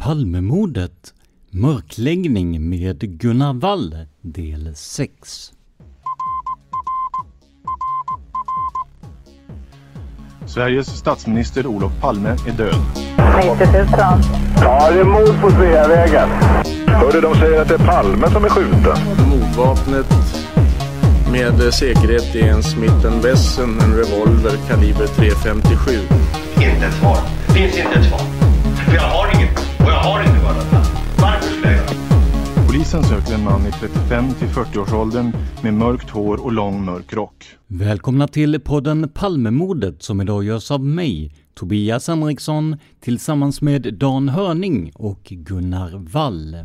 Palmemordet Mörkläggning med Gunnar Wall del 6 Sveriges statsminister Olof Palme är död. 90 000. Ja, det är mord på Sveavägen. Hörde de säger att det är Palme som är skjuten. Mordvapnet med säkerhet är en Smith Wesson, en revolver kaliber .357. Inte ett svar. Finns inte ett svar. För jag har Polisen söker en man i 35 till 40-årsåldern med mörkt hår och lång mörk rock. Välkomna till podden Palmemordet som idag görs av mig, Tobias Henriksson, tillsammans med Dan Hörning och Gunnar Wall.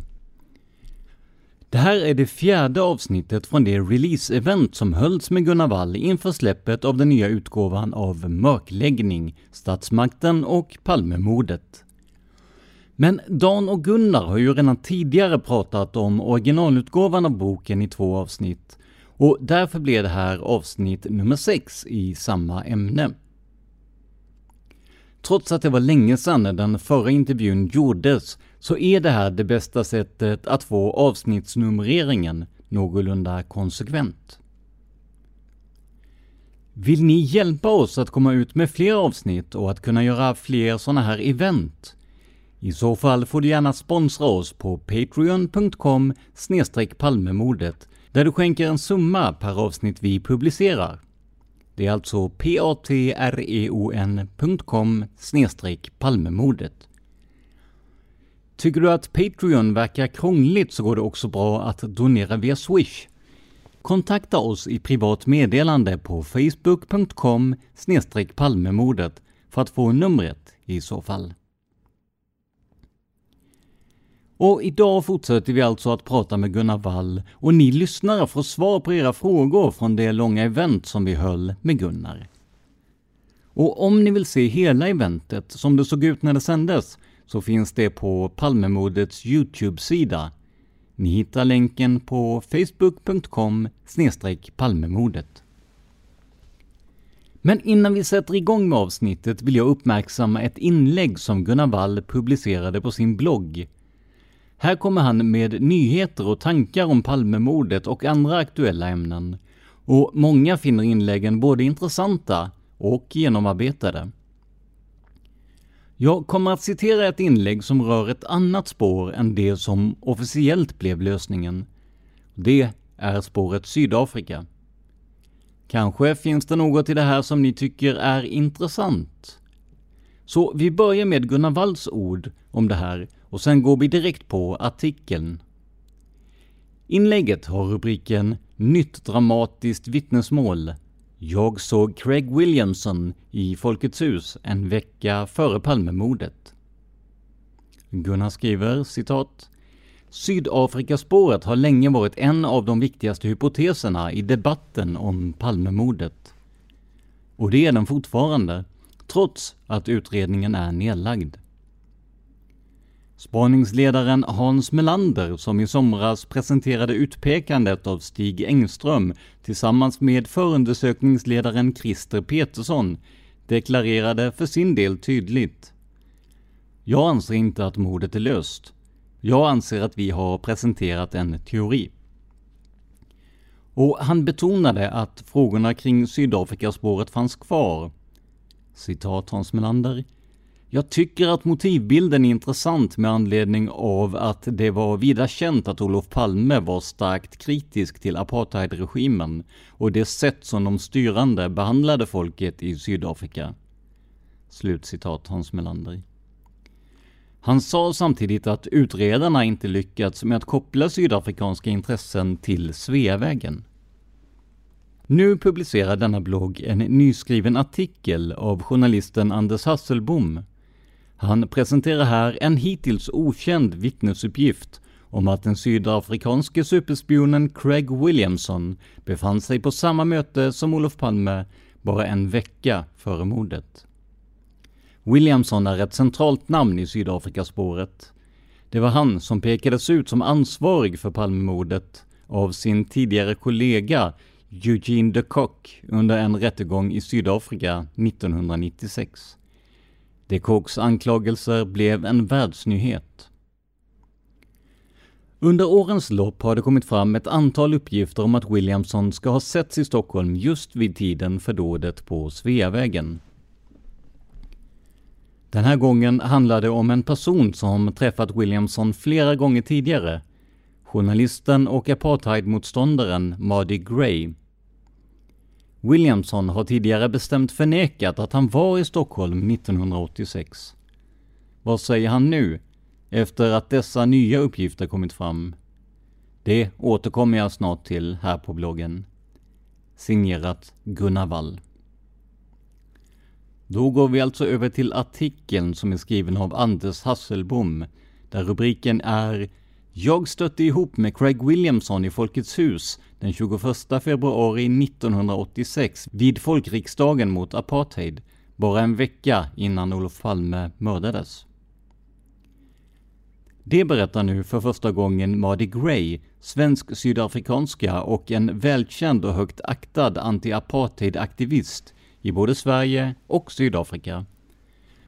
Det här är det fjärde avsnittet från det release-event som hölls med Gunnar Wall inför släppet av den nya utgåvan av Mörkläggning, Statsmakten och Palmemordet. Men Dan och Gunnar har ju redan tidigare pratat om originalutgåvan av boken i två avsnitt och därför blir det här avsnitt nummer 6 i samma ämne. Trots att det var länge sedan den förra intervjun gjordes så är det här det bästa sättet att få avsnittsnumreringen någorlunda konsekvent. Vill ni hjälpa oss att komma ut med fler avsnitt och att kunna göra fler sådana här event? I så fall får du gärna sponsra oss på patreon.com palmemordet där du skänker en summa per avsnitt vi publicerar. Det är alltså patreon.com palmemordet. Tycker du att Patreon verkar krångligt så går det också bra att donera via Swish. Kontakta oss i privat meddelande på facebook.com palmemordet för att få numret i så fall. Och idag fortsätter vi alltså att prata med Gunnar Wall och ni lyssnare får svar på era frågor från det långa event som vi höll med Gunnar. Och om ni vill se hela eventet som det såg ut när det sändes så finns det på Palmemordets Youtube-sida. Ni hittar länken på facebook.com palmemordet. Men innan vi sätter igång med avsnittet vill jag uppmärksamma ett inlägg som Gunnar Wall publicerade på sin blogg här kommer han med nyheter och tankar om Palmemordet och andra aktuella ämnen. Och många finner inläggen både intressanta och genomarbetade. Jag kommer att citera ett inlägg som rör ett annat spår än det som officiellt blev lösningen. Det är spåret Sydafrika. Kanske finns det något i det här som ni tycker är intressant? Så vi börjar med Gunnar Walls ord om det här och sen går vi direkt på artikeln. Inlägget har rubriken “Nytt dramatiskt vittnesmål. Jag såg Craig Williamson i Folkets hus en vecka före Palmemordet.” Gunnar skriver citat Sydafrikaspåret har länge varit en av de viktigaste hypoteserna i debatten om Palmemordet. Och det är den fortfarande, trots att utredningen är nedlagd. Spaningsledaren Hans Melander, som i somras presenterade utpekandet av Stig Engström tillsammans med förundersökningsledaren Christer Petersson, deklarerade för sin del tydligt. Jag anser inte att mordet är löst. Jag anser att vi har presenterat en teori. Och han betonade att frågorna kring Sydafrikaspåret fanns kvar. Citat Hans Melander. Jag tycker att motivbilden är intressant med anledning av att det var vida känt att Olof Palme var starkt kritisk till apartheidregimen och det sätt som de styrande behandlade folket i Sydafrika. Slutcitat Hans Melander. Han sa samtidigt att utredarna inte lyckats med att koppla sydafrikanska intressen till Sveavägen. Nu publicerar denna blogg en nyskriven artikel av journalisten Anders Hasselbom. Han presenterar här en hittills okänd vittnesuppgift om att den sydafrikanske superspionen Craig Williamson befann sig på samma möte som Olof Palme bara en vecka före mordet. Williamson är ett centralt namn i Sydafrikaspåret. Det var han som pekades ut som ansvarig för Palmemordet av sin tidigare kollega Eugene de Kock under en rättegång i Sydafrika 1996. De Kocks anklagelser blev en världsnyhet. Under årens lopp har det kommit fram ett antal uppgifter om att Williamson ska ha setts i Stockholm just vid tiden för dådet på Sveavägen. Den här gången handlar det om en person som träffat Williamson flera gånger tidigare. Journalisten och apartheidmotståndaren Mardi Gray. Williamson har tidigare bestämt förnekat att han var i Stockholm 1986. Vad säger han nu, efter att dessa nya uppgifter kommit fram? Det återkommer jag snart till här på bloggen. Signerat Gunnar Wall. Då går vi alltså över till artikeln som är skriven av Anders Hasselbom, där rubriken är “Jag stötte ihop med Craig Williamson i Folkets hus den 21 februari 1986 vid folkriksdagen mot apartheid, bara en vecka innan Olof Palme mördades.” Det berättar nu för första gången Mardi Gray, svensk sydafrikanska och en välkänd och högt aktad anti-apartheid-aktivist i både Sverige och Sydafrika.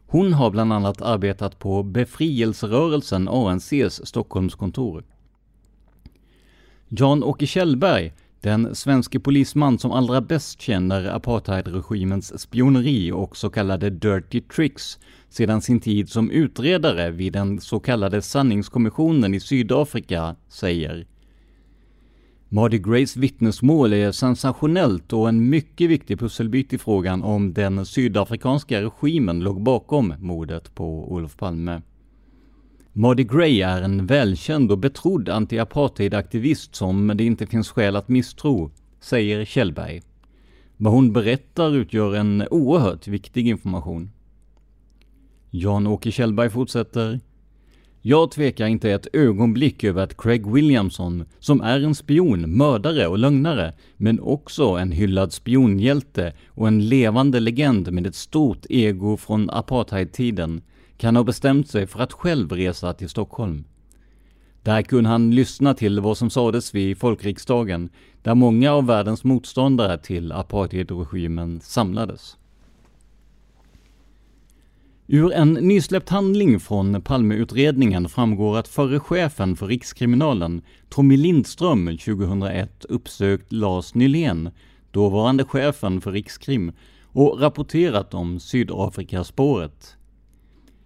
Hon har bland annat arbetat på befrielserörelsen ANCs Stockholmskontor. Jan-Åke Kjellberg, den svenske polisman som allra bäst känner apartheidregimens spioneri och så kallade dirty tricks sedan sin tid som utredare vid den så kallade sanningskommissionen i Sydafrika, säger Mardi Grays vittnesmål är sensationellt och en mycket viktig pusselbit i frågan om den sydafrikanska regimen låg bakom mordet på Olof Palme. Mardi Gray är en välkänd och betrodd anti-apartheid-aktivist som det inte finns skäl att misstro, säger Kjellberg. Vad hon berättar utgör en oerhört viktig information. Jan-Åke Kjellberg fortsätter. Jag tvekar inte ett ögonblick över att Craig Williamson, som är en spion, mördare och lögnare, men också en hyllad spionhjälte och en levande legend med ett stort ego från apartheidtiden, kan ha bestämt sig för att själv resa till Stockholm. Där kunde han lyssna till vad som sades vid folkriksdagen, där många av världens motståndare till apartheidregimen samlades. Ur en nysläppt handling från Palmeutredningen framgår att förre chefen för Rikskriminalen, Tommy Lindström, 2001 uppsökt Lars Nylén, dåvarande chefen för Rikskrim, och rapporterat om Sydafrikaspåret.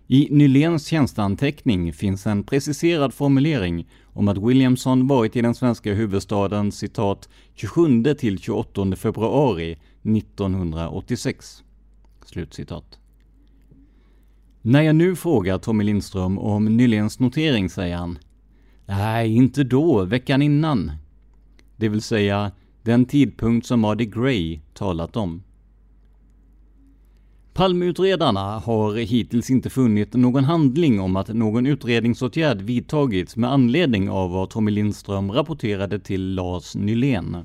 I Nyléns tjänsteanteckning finns en preciserad formulering om att Williamson varit i den svenska huvudstaden citat 27 till 28 februari 1986. Slutcitat. När jag nu frågar Tommy Lindström om Nyléns notering säger han Nej, inte då, veckan innan. Det vill säga den tidpunkt som Mardi Gray talat om. Palmeutredarna har hittills inte funnit någon handling om att någon utredningsåtgärd vidtagits med anledning av vad Tommy Lindström rapporterade till Lars Nylén.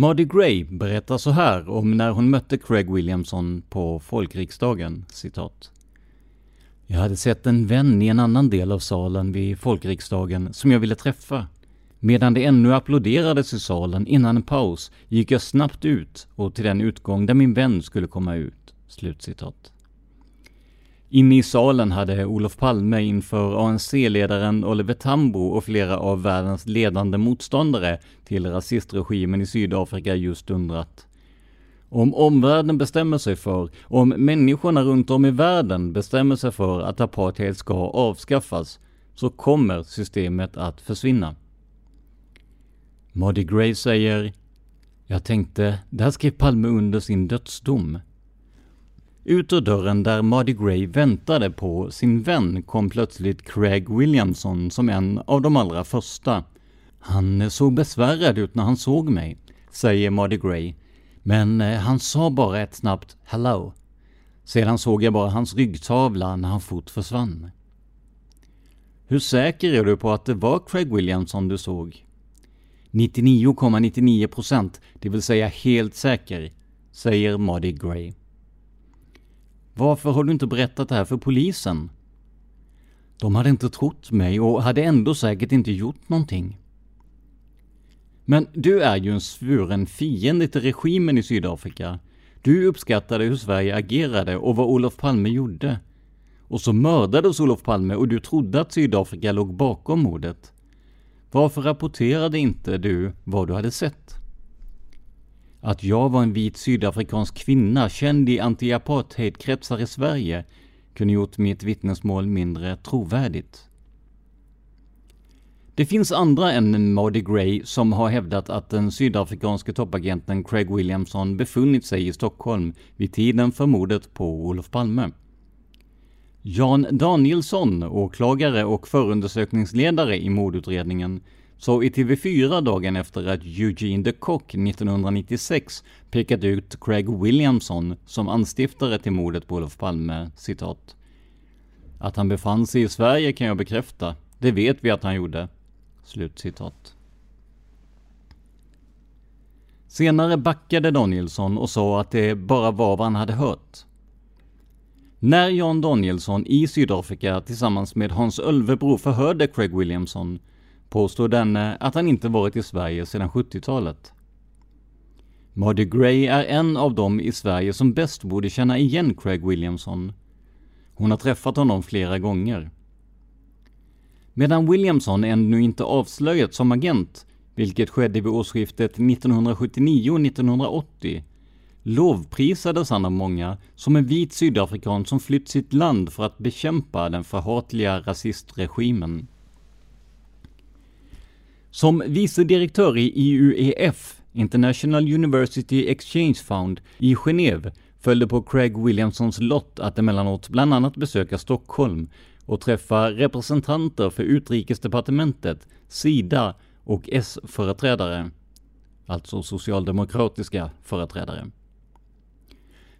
Mardi Gray berättar så här om när hon mötte Craig Williamson på folkriksdagen, citat. Jag hade sett en vän i en annan del av salen vid folkriksdagen som jag ville träffa. Medan det ännu applåderades i salen innan en paus gick jag snabbt ut och till den utgång där min vän skulle komma ut. Slutcitat. Inne i salen hade Olof Palme inför ANC-ledaren Oliver Tambo och flera av världens ledande motståndare till rasistregimen i Sydafrika just undrat. Om omvärlden bestämmer sig för, om människorna runt om i världen bestämmer sig för att apartheid ska avskaffas, så kommer systemet att försvinna. Mardi Gray säger Jag tänkte, där skrev Palme under sin dödsdom. Ut ur dörren där Mardi Gray väntade på sin vän kom plötsligt Craig Williamson som en av de allra första. Han eh, såg besvärad ut när han såg mig, säger Mardi Gray, men eh, han sa bara ett snabbt ”Hello”. Sedan såg jag bara hans ryggtavla när han fort försvann. Hur säker är du på att det var Craig Williamson du såg? 99,99 procent, det vill säga helt säker, säger Mardi Gray. Varför har du inte berättat det här för polisen? De hade inte trott mig och hade ändå säkert inte gjort någonting. Men du är ju en svuren fiende till regimen i Sydafrika. Du uppskattade hur Sverige agerade och vad Olof Palme gjorde. Och så mördades Olof Palme och du trodde att Sydafrika låg bakom mordet. Varför rapporterade inte du vad du hade sett? Att jag var en vit sydafrikansk kvinna känd i anti-apartheid-kretsar i Sverige kunde gjort mitt vittnesmål mindre trovärdigt. Det finns andra än Mardi Gray som har hävdat att den sydafrikanske toppagenten Craig Williamson befunnit sig i Stockholm vid tiden för mordet på Olof Palme. Jan Danielsson, åklagare och förundersökningsledare i mordutredningen, så i TV4 dagen efter att Eugene de Kock 1996 pekat ut Craig Williamson som anstiftare till mordet på Olof Palme, citat. Att han befann sig i Sverige kan jag bekräfta. Det vet vi att han gjorde. Slut citat. Senare backade Danielsson och sa att det bara var vad han hade hört. När Jan Danielsson i Sydafrika tillsammans med Hans Ölvebro förhörde Craig Williamson påstår denne eh, att han inte varit i Sverige sedan 70-talet. Mardy Gray är en av dem i Sverige som bäst borde känna igen Craig Williamson. Hon har träffat honom flera gånger. Medan Williamson ännu inte avslöjats som agent, vilket skedde vid årsskiftet 1979-1980, lovprisades han av många som en vit sydafrikan som flytt sitt land för att bekämpa den förhatliga rasistregimen. Som vice direktör i IUEF, International University Exchange Fund, i Genève följde på Craig Williamsons lott att emellanåt bland annat besöka Stockholm och träffa representanter för Utrikesdepartementet, Sida och S-företrädare, alltså socialdemokratiska företrädare.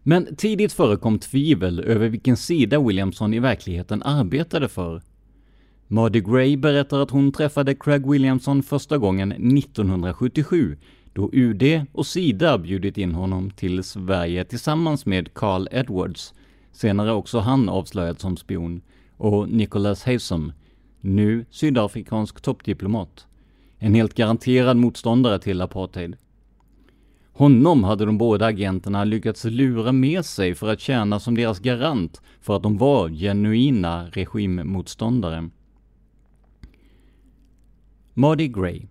Men tidigt förekom tvivel över vilken sida Williamson i verkligheten arbetade för. Mardy Gray berättar att hon träffade Craig Williamson första gången 1977, då UD och Sida bjudit in honom till Sverige tillsammans med Carl Edwards, senare också han avslöjad som spion, och Nicholas Haysom, nu sydafrikansk toppdiplomat. En helt garanterad motståndare till apartheid. Honom hade de båda agenterna lyckats lura med sig för att tjäna som deras garant för att de var genuina regimmotståndare. Mardi Gray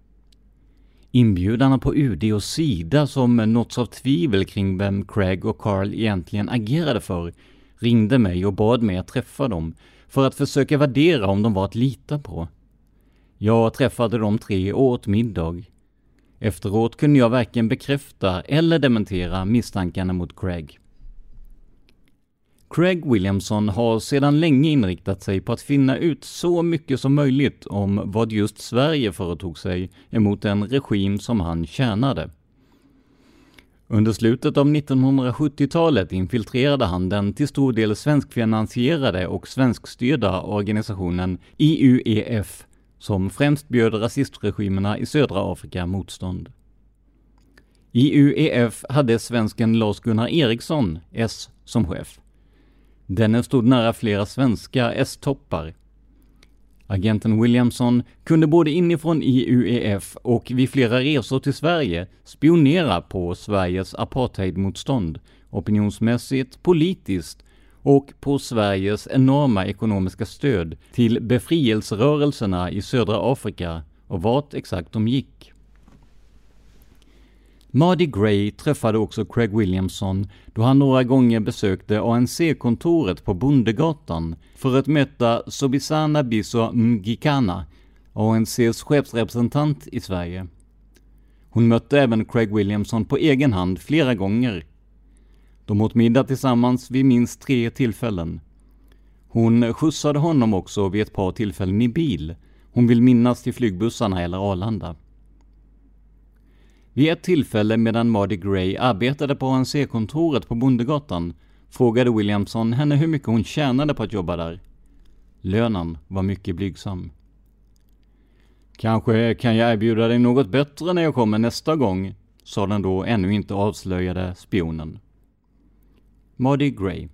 Inbjudarna på UD och Sida som nåtts av tvivel kring vem Craig och Carl egentligen agerade för ringde mig och bad mig att träffa dem för att försöka värdera om de var att lita på. Jag träffade de tre och åt middag. Efteråt kunde jag varken bekräfta eller dementera misstankarna mot Craig. Craig Williamson har sedan länge inriktat sig på att finna ut så mycket som möjligt om vad just Sverige företog sig emot en regim som han tjänade. Under slutet av 1970-talet infiltrerade han den till stor del svenskfinansierade och svenskstyrda organisationen IUEF som främst bjöd rasistregimerna i södra Afrika motstånd. IUEF hade svensken Lars-Gunnar Eriksson, S, som chef. Denne stod nära flera svenska S-toppar. Agenten Williamson kunde både inifrån IUEF och vid flera resor till Sverige spionera på Sveriges apartheidmotstånd, opinionsmässigt, politiskt och på Sveriges enorma ekonomiska stöd till befrielserörelserna i södra Afrika och vart exakt de gick. Mardi Gray träffade också Craig Williamson då han några gånger besökte ANC-kontoret på Bondegatan för att möta Sobisana Biso Mgikana, ANCs chefsrepresentant i Sverige. Hon mötte även Craig Williamson på egen hand flera gånger. De åt middag tillsammans vid minst tre tillfällen. Hon skjutsade honom också vid ett par tillfällen i bil. Hon vill minnas till flygbussarna eller Arlanda. Vid ett tillfälle medan Mardi Gray arbetade på ANC-kontoret på Bondegatan frågade Williamson henne hur mycket hon tjänade på att jobba där. Lönen var mycket blygsam. Kanske kan jag erbjuda dig något bättre när jag kommer nästa gång, sa den då ännu inte avslöjade spionen. Mardi Gray.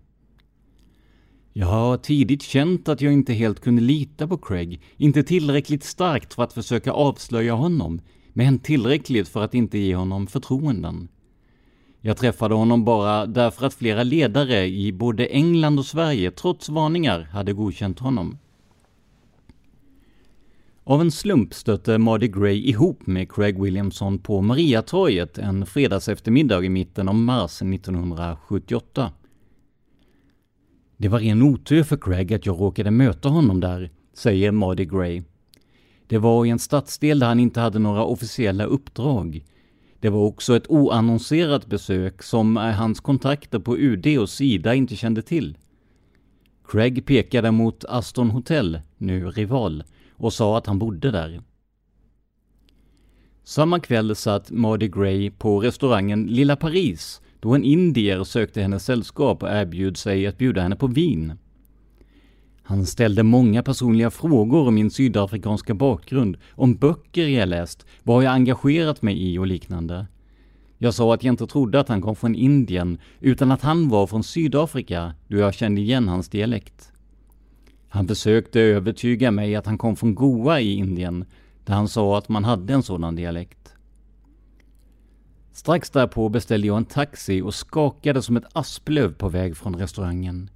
Jag har tidigt känt att jag inte helt kunde lita på Craig, inte tillräckligt starkt för att försöka avslöja honom, men tillräckligt för att inte ge honom förtroenden. Jag träffade honom bara därför att flera ledare i både England och Sverige trots varningar hade godkänt honom. Av en slump stötte Mardi Gray ihop med Craig Williamson på Mariatorget en fredagseftermiddag i mitten av mars 1978. Det var ren otur för Craig att jag råkade möta honom där, säger Mardi Gray. Det var i en stadsdel där han inte hade några officiella uppdrag. Det var också ett oannonserat besök som eh, hans kontakter på UD och Sida inte kände till. Craig pekade mot Aston Hotel, nu Rival, och sa att han bodde där. Samma kväll satt Mardi Gray på restaurangen Lilla Paris då en indier sökte hennes sällskap och erbjöd sig att bjuda henne på vin. Han ställde många personliga frågor om min sydafrikanska bakgrund, om böcker jag läst, vad jag engagerat mig i och liknande. Jag sa att jag inte trodde att han kom från Indien, utan att han var från Sydafrika, då jag kände igen hans dialekt. Han försökte övertyga mig att han kom från Goa i Indien, där han sa att man hade en sådan dialekt. Strax därpå beställde jag en taxi och skakade som ett asplöv på väg från restaurangen.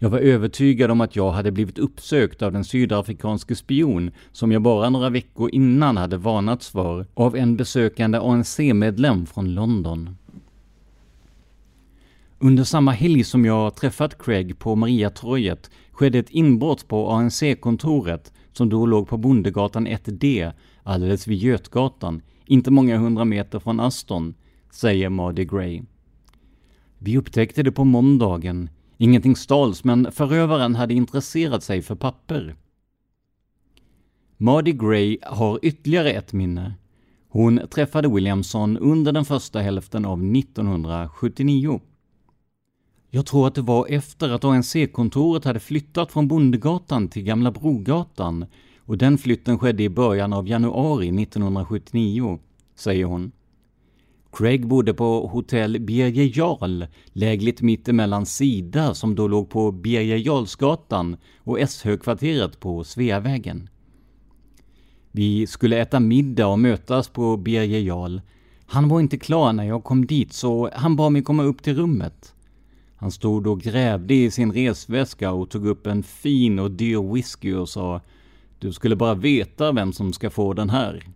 Jag var övertygad om att jag hade blivit uppsökt av den sydafrikanske spion som jag bara några veckor innan hade varnats för av en besökande ANC-medlem från London. Under samma helg som jag träffat Craig på Mariatorget skedde ett inbrott på ANC-kontoret som då låg på Bondegatan 1D, alldeles vid Götgatan, inte många hundra meter från Aston, säger Mardi Gray. Vi upptäckte det på måndagen. Ingenting stals, men förövaren hade intresserat sig för papper. Mardi Gray har ytterligare ett minne. Hon träffade Williamson under den första hälften av 1979. Jag tror att det var efter att ANC-kontoret hade flyttat från Bondegatan till Gamla Brogatan och den flytten skedde i början av januari 1979, säger hon. Craig bodde på hotell Birger Jarl, lägligt mittemellan Sida som då låg på Birger Jarlsgatan och S-högkvarteret på Sveavägen. Vi skulle äta middag och mötas på Birger Jarl. Han var inte klar när jag kom dit så han bad mig komma upp till rummet. Han stod och grävde i sin resväska och tog upp en fin och dyr whisky och sa Du skulle bara veta vem som ska få den här.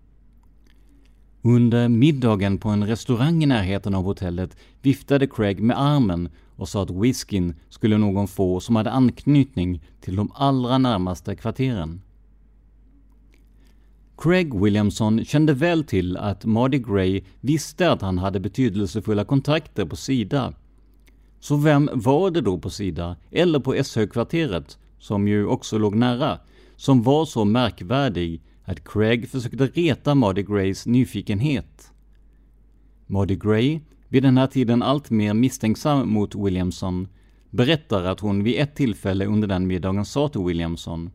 Under middagen på en restaurang i närheten av hotellet viftade Craig med armen och sa att whiskyn skulle någon få som hade anknytning till de allra närmaste kvarteren. Craig Williamson kände väl till att Mardi Gray visste att han hade betydelsefulla kontakter på Sida. Så vem var det då på Sida, eller på S-högkvarteret, som ju också låg nära, som var så märkvärdig att Craig försökte reta Mardi Grays nyfikenhet. Mardi Gray, vid den här tiden allt mer misstänksam mot Williamson, berättar att hon vid ett tillfälle under den middagen sa till Williamson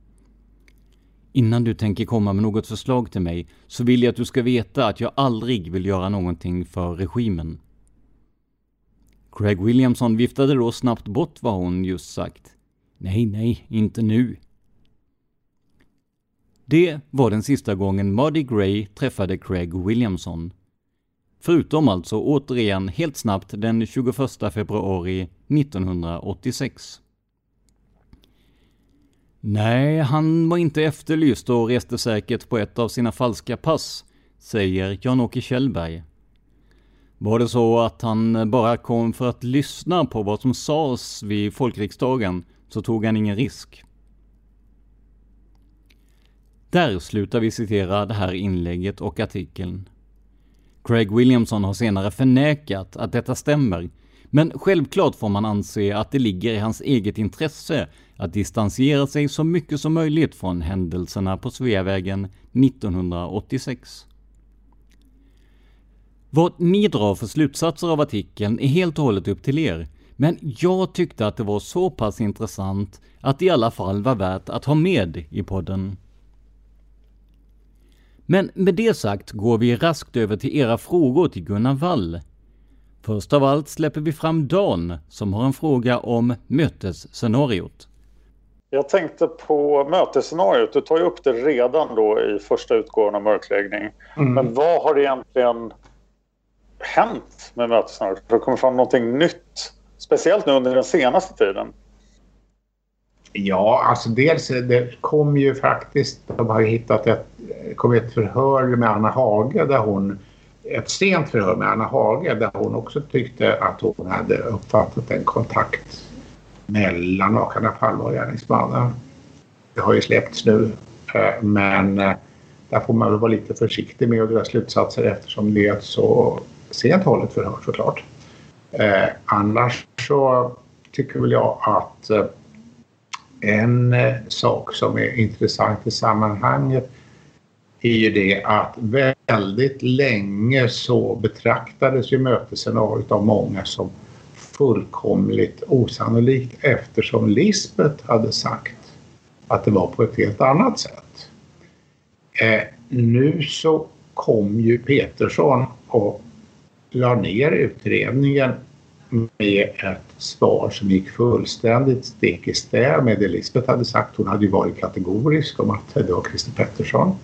Innan du tänker komma med något förslag till mig så vill jag att du ska veta att jag aldrig vill göra någonting för regimen. Craig Williamson viftade då snabbt bort vad hon just sagt. Nej, nej, inte nu. Det var den sista gången Muddy Gray träffade Craig Williamson. Förutom alltså återigen helt snabbt den 21 februari 1986. Nej, han var inte efterlyst och reste säkert på ett av sina falska pass, säger Jan-Åke Kjellberg. Var det så att han bara kom för att lyssna på vad som sades vid folkriksdagen så tog han ingen risk. Där slutar vi citera det här inlägget och artikeln. Craig Williamson har senare förnekat att detta stämmer, men självklart får man anse att det ligger i hans eget intresse att distansera sig så mycket som möjligt från händelserna på Sveavägen 1986. Vad ni drar för slutsatser av artikeln är helt och hållet upp till er, men jag tyckte att det var så pass intressant att det i alla fall var värt att ha med i podden. Men med det sagt går vi raskt över till era frågor till Gunnar Wall. Först av allt släpper vi fram Dan som har en fråga om mötesscenariot. Jag tänkte på mötesscenariot. Du tar ju upp det redan då i första utgåvan av Mörkläggning. Mm. Men vad har egentligen hänt med mötesscenariot? Har det kommit fram någonting nytt? Speciellt nu under den senaste tiden. Ja, alltså dels det kom ju faktiskt, de har hittat ett, kom ett förhör med Anna Hage där hon, ett sent förhör med Anna Hage där hon också tyckte att hon hade uppfattat en kontakt mellan makarna Palme och gärningsmannen. Det har ju släppts nu eh, men eh, där får man väl vara lite försiktig med att dra slutsatser eftersom det är ett så sent hållet förhör såklart. Eh, annars så tycker väl jag att eh, en eh, sak som är intressant i sammanhanget är ju det att väldigt länge så betraktades ju mötesscenariot av många som fullkomligt osannolikt eftersom Lisbeth hade sagt att det var på ett helt annat sätt. Eh, nu så kom ju Petersson och la ner utredningen med ett svar som gick fullständigt stick i stäv med det Lisbeth hade sagt. Hon hade ju varit kategorisk om att det var Christer Pettersson.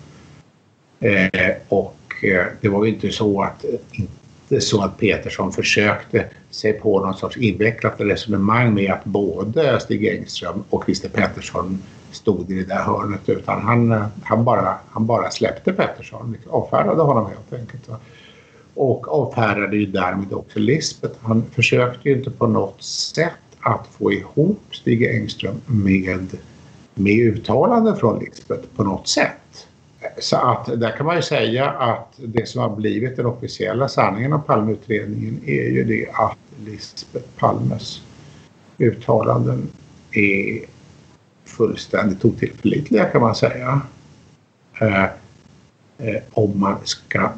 Eh, och eh, det var ju inte så att inte så att Petersson försökte sig på någon sorts invecklat resonemang med att både Stig Engström och Christer Pettersson stod i det där hörnet utan han, eh, han, bara, han bara släppte Pettersson, liksom. avfärdade honom helt enkelt. Och avfärdade ju därmed också Lisbeth. Han försökte ju inte på något sätt att få ihop Stig Engström med, med uttalanden från Lisbeth på något sätt. Så att där kan man ju säga att det som har blivit den officiella sanningen om Palmeutredningen är ju det att Lisbeth Palmes uttalanden är fullständigt otillförlitliga kan man säga. Eh, eh, om man ska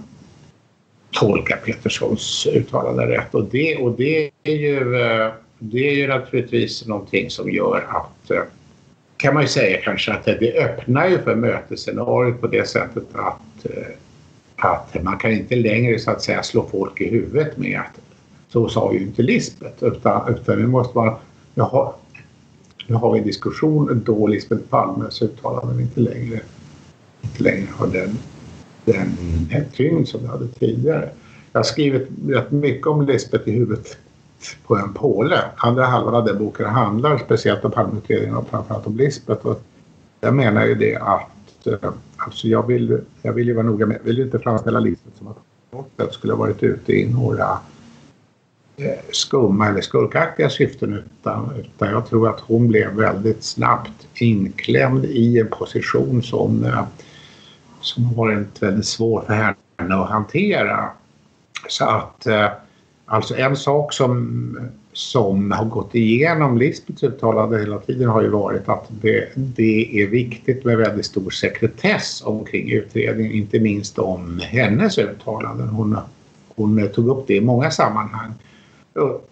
tolka Peterssons uttalande rätt. Och det, och det, är ju, eh, det är ju naturligtvis någonting som gör att eh, kan man ju säga kanske att det öppnar ju för mötesscenariot på det sättet att, eh, att man kan inte längre så att säga slå folk i huvudet med att så sa ju inte Lisbet. utan, utan nu måste man jaha, nu har vi en diskussion då Lisbet Palmes uttalanden inte längre, inte längre har den, den tyngd som det hade tidigare. Jag har skrivit rätt mycket om Lisbeth i huvudet på en påle. Andra halvan av den boken handlar speciellt om Palmeutredningen och framförallt om Lisbeth. Och jag menar ju det att eh, alltså jag, vill, jag vill ju vara noga med, jag vill inte framställa Lisbeth som att hon skulle ha varit ute i några eh, skumma eller skurkaktiga syften utan, utan jag tror att hon blev väldigt snabbt inklämd i en position som, eh, som har varit väldigt svår för henne att hantera. Så att eh, Alltså en sak som, som har gått igenom Lisbeths uttalande hela tiden har ju varit att det, det är viktigt med väldigt stor sekretess omkring utredningen, inte minst om hennes uttalanden. Hon, hon tog upp det i många sammanhang.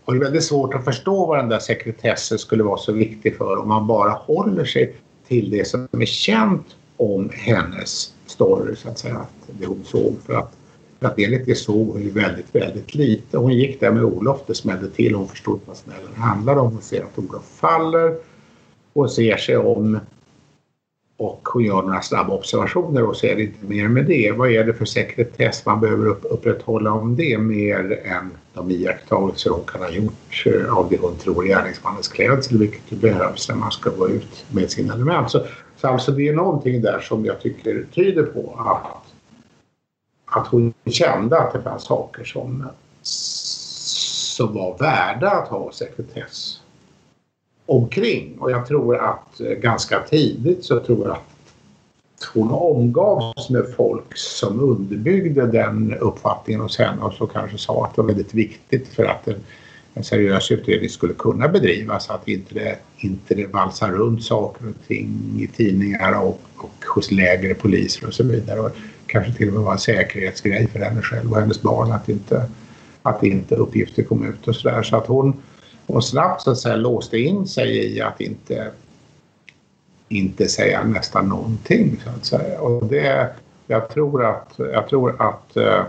Och det är väldigt svårt att förstå vad den där sekretessen skulle vara så viktig för om man bara håller sig till det som är känt om hennes story så att säga. Det hon såg för att, för att enligt det såg hon ju väldigt, väldigt lite. Hon gick där med Olof, det smällde till. Hon förstod vad smällen handlade om. Hon ser att Olof faller och ser sig om och hon gör några snabba observationer och så är det inte mer med det. Vad är det för sekretess man behöver upp, upprätthålla om det mer än de iakttagelser hon kan ha gjort eh, av det hon tror är gärningsmannens klädsel vilket ju behövs när man ska gå ut med sina element. Så, så alltså det är någonting där som jag tycker tyder på att, att hon kände att det fanns saker som, som var värda att ha sekretess omkring. Och jag tror att eh, ganska tidigt så tror jag att hon omgavs med folk som underbyggde den uppfattningen hos henne och så kanske sa att det var väldigt viktigt för att en, en seriös utredning skulle kunna bedrivas. Att inte det, inte det valsar runt saker och ting i tidningar och, och hos lägre poliser och så vidare. Och kanske till och med var en säkerhetsgrej för henne själv och hennes barn att inte, att inte uppgifter kom ut och sådär. Så att hon hon snabbt så att säga låste in sig i att inte, inte säga nästan någonting så att säga. Och det, jag tror att, jag tror att eh,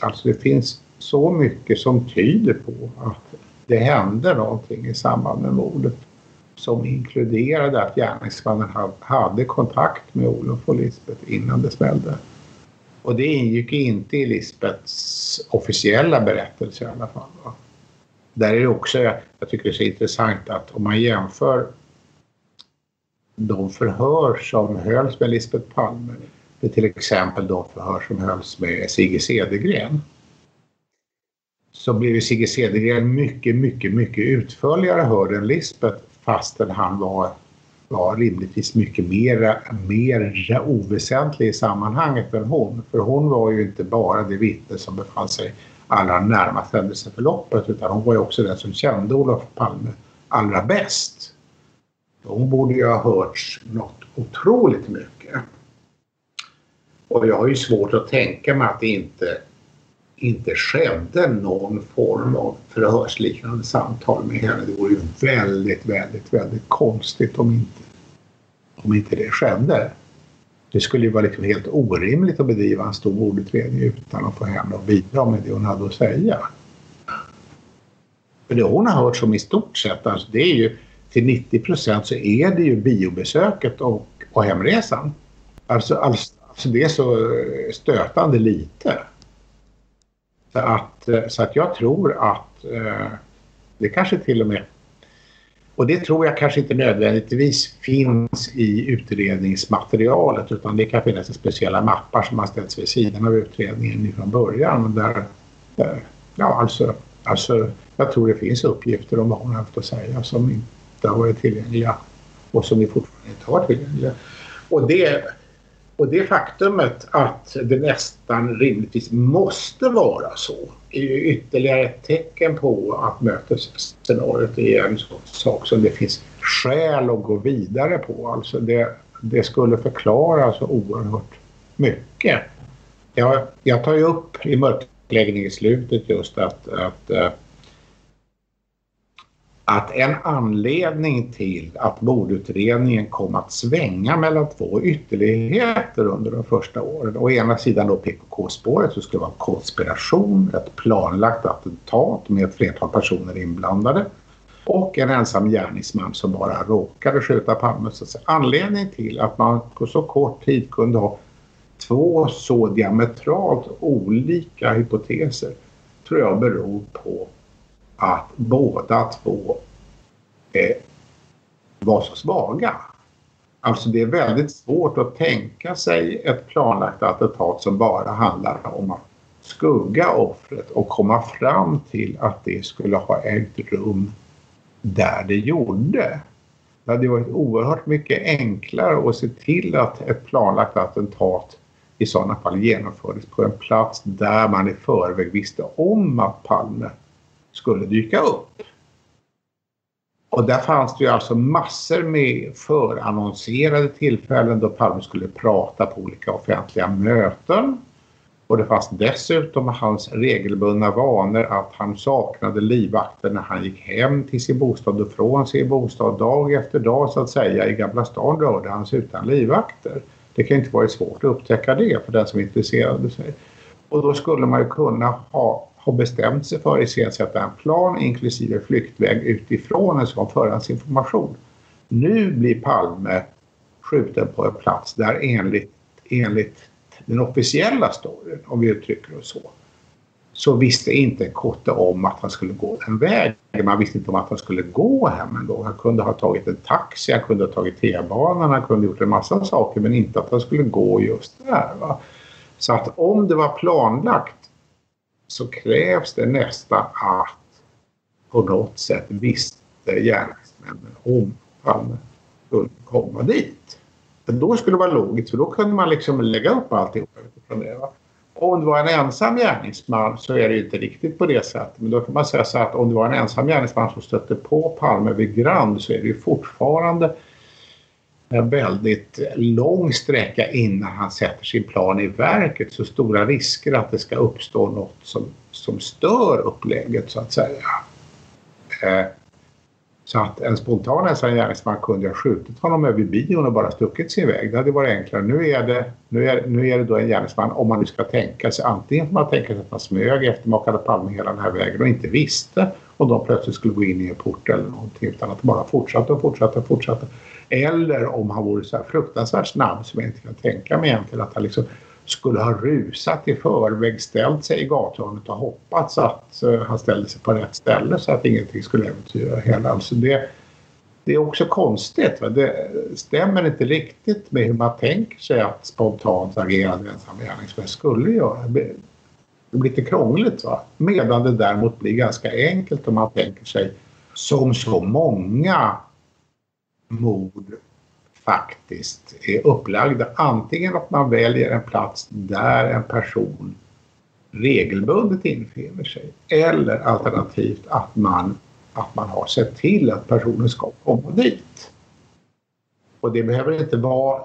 alltså det finns så mycket som tyder på att det hände någonting i samband med mordet som inkluderade att gärningsmannen hade kontakt med Olof och Lisbeth innan det smällde. Och det ingick inte i Lisbeths officiella berättelse i alla fall. Va? där är det också, jag tycker det är så intressant att om man jämför de förhör som hölls med Lisbeth Palme med till exempel de förhör som hölls med Sigge Cedergren så blev Sigge Cedergren mycket, mycket, mycket utförligare hörd än Lisbeth fastän han var, var rimligtvis mycket mer, mer oväsentlig i sammanhanget än hon. För hon var ju inte bara det vittne som befann sig allra närmast händelseförloppet utan hon var ju också den som kände Olof Palme allra bäst. Hon borde ju ha hörts något otroligt mycket. Och jag har ju svårt att tänka mig att det inte, inte skedde någon form av förhörsliknande samtal med henne. Det vore ju väldigt, väldigt, väldigt konstigt om inte, om inte det skedde. Det skulle ju vara liksom helt orimligt att bedriva en stor mordutredning utan att få henne att bidra med det hon hade att säga. För det hon har hört som i stort sett, alltså det är ju till 90 procent så är det ju biobesöket och, och hemresan. Alltså, alltså, alltså det är så stötande lite. Så att, eh, så att jag tror att eh, det kanske till och med och det tror jag kanske inte nödvändigtvis finns i utredningsmaterialet utan det kan finnas speciella mappar som har ställts vid sidan av utredningen från början. Där, där, ja, alltså, alltså, jag tror det finns uppgifter om vad hon har haft att säga som inte har varit tillgängliga och som vi fortfarande inte har tillgängliga. Och det, och det faktumet att det nästan rimligtvis måste vara så är ju ytterligare ett tecken på att mötesscenariot är en sak som det finns skäl att gå vidare på. Alltså det, det skulle förklara så oerhört mycket. Jag, jag tar ju upp i mörkläggning i slutet just att, att eh, att en anledning till att mordutredningen kom att svänga mellan två ytterligheter under de första åren. Å ena sidan då PKK-spåret så skulle det vara konspiration, ett planlagt attentat med ett flertal personer inblandade och en ensam gärningsman som bara råkade skjuta Palme. Så anledningen till att man på så kort tid kunde ha två så diametralt olika hypoteser tror jag beror på att båda två eh, var så svaga. Alltså det är väldigt svårt att tänka sig ett planlagt attentat som bara handlar om att skugga offret och komma fram till att det skulle ha ägt rum där det gjorde. Det hade varit oerhört mycket enklare att se till att ett planlagt attentat i sådana fall genomfördes på en plats där man i förväg visste om att Palme skulle dyka upp. Och där fanns det ju alltså massor med förannonserade tillfällen då Palme skulle prata på olika offentliga möten. Och det fanns dessutom hans regelbundna vanor att han saknade livvakter när han gick hem till sin bostad och från sin bostad dag efter dag så att säga. I Gamla stan rörde han sig utan livvakter. Det kan inte vara svårt att upptäcka det för den som intresserade sig. Och då skulle man ju kunna ha, har bestämt sig för att iscensätta en plan inklusive flyktväg utifrån en sån förhandsinformation. Nu blir Palme skjuten på en plats där enligt, enligt den officiella storyn, om vi uttrycker oss så, så visste inte Kotte om att han skulle gå den vägen. Man visste inte om att han skulle gå hem en gång. Han kunde ha tagit en taxi, han kunde ha tagit T-banan, han kunde ha gjort en massa saker men inte att han skulle gå just där. Va? Så att om det var planlagt så krävs det nästan att på något sätt visste gärningsmännen om Palme skulle komma dit. För då skulle det vara logiskt för då kunde man liksom lägga upp alltihop utifrån det. Va? Om det var en ensam gärningsman så är det inte riktigt på det sättet. Men då kan man säga så att om det var en ensam gärningsman som stötte på Palme vid Grand så är det ju fortfarande en väldigt lång sträcka innan han sätter sin plan i verket. Så stora risker att det ska uppstå något som, som stör upplägget så att säga. Eh, så att en spontan ensam gärningsman kunde ha skjutit honom över bion och bara stuckit sin väg. Det hade varit enklare. Nu är det, nu är, nu är det då en gärningsman, om man nu ska tänka sig, antingen får man tänka sig att man smög efter makade Palme hela den här vägen och inte visste om de plötsligt skulle gå in i en port eller någonting utan att bara fortsatte och fortsatte och fortsatte. Eller om han vore så här fruktansvärt snabb som jag inte kan tänka mig egentligen att han liksom skulle ha rusat i förväg, ställt sig i gathörnet och hoppats att eh, han ställde sig på rätt ställe så att ingenting skulle äventyra hela. Alltså det, det är också konstigt. Va? Det stämmer inte riktigt med hur man tänker sig att spontant agerande ensam gärningsmän skulle göra. Det blir lite krångligt. Va? Medan det däremot blir ganska enkelt om man tänker sig som så många mord faktiskt är upplagda. Antingen att man väljer en plats där en person regelbundet infinner sig eller alternativt att man, att man har sett till att personen ska komma dit. Och det behöver inte vara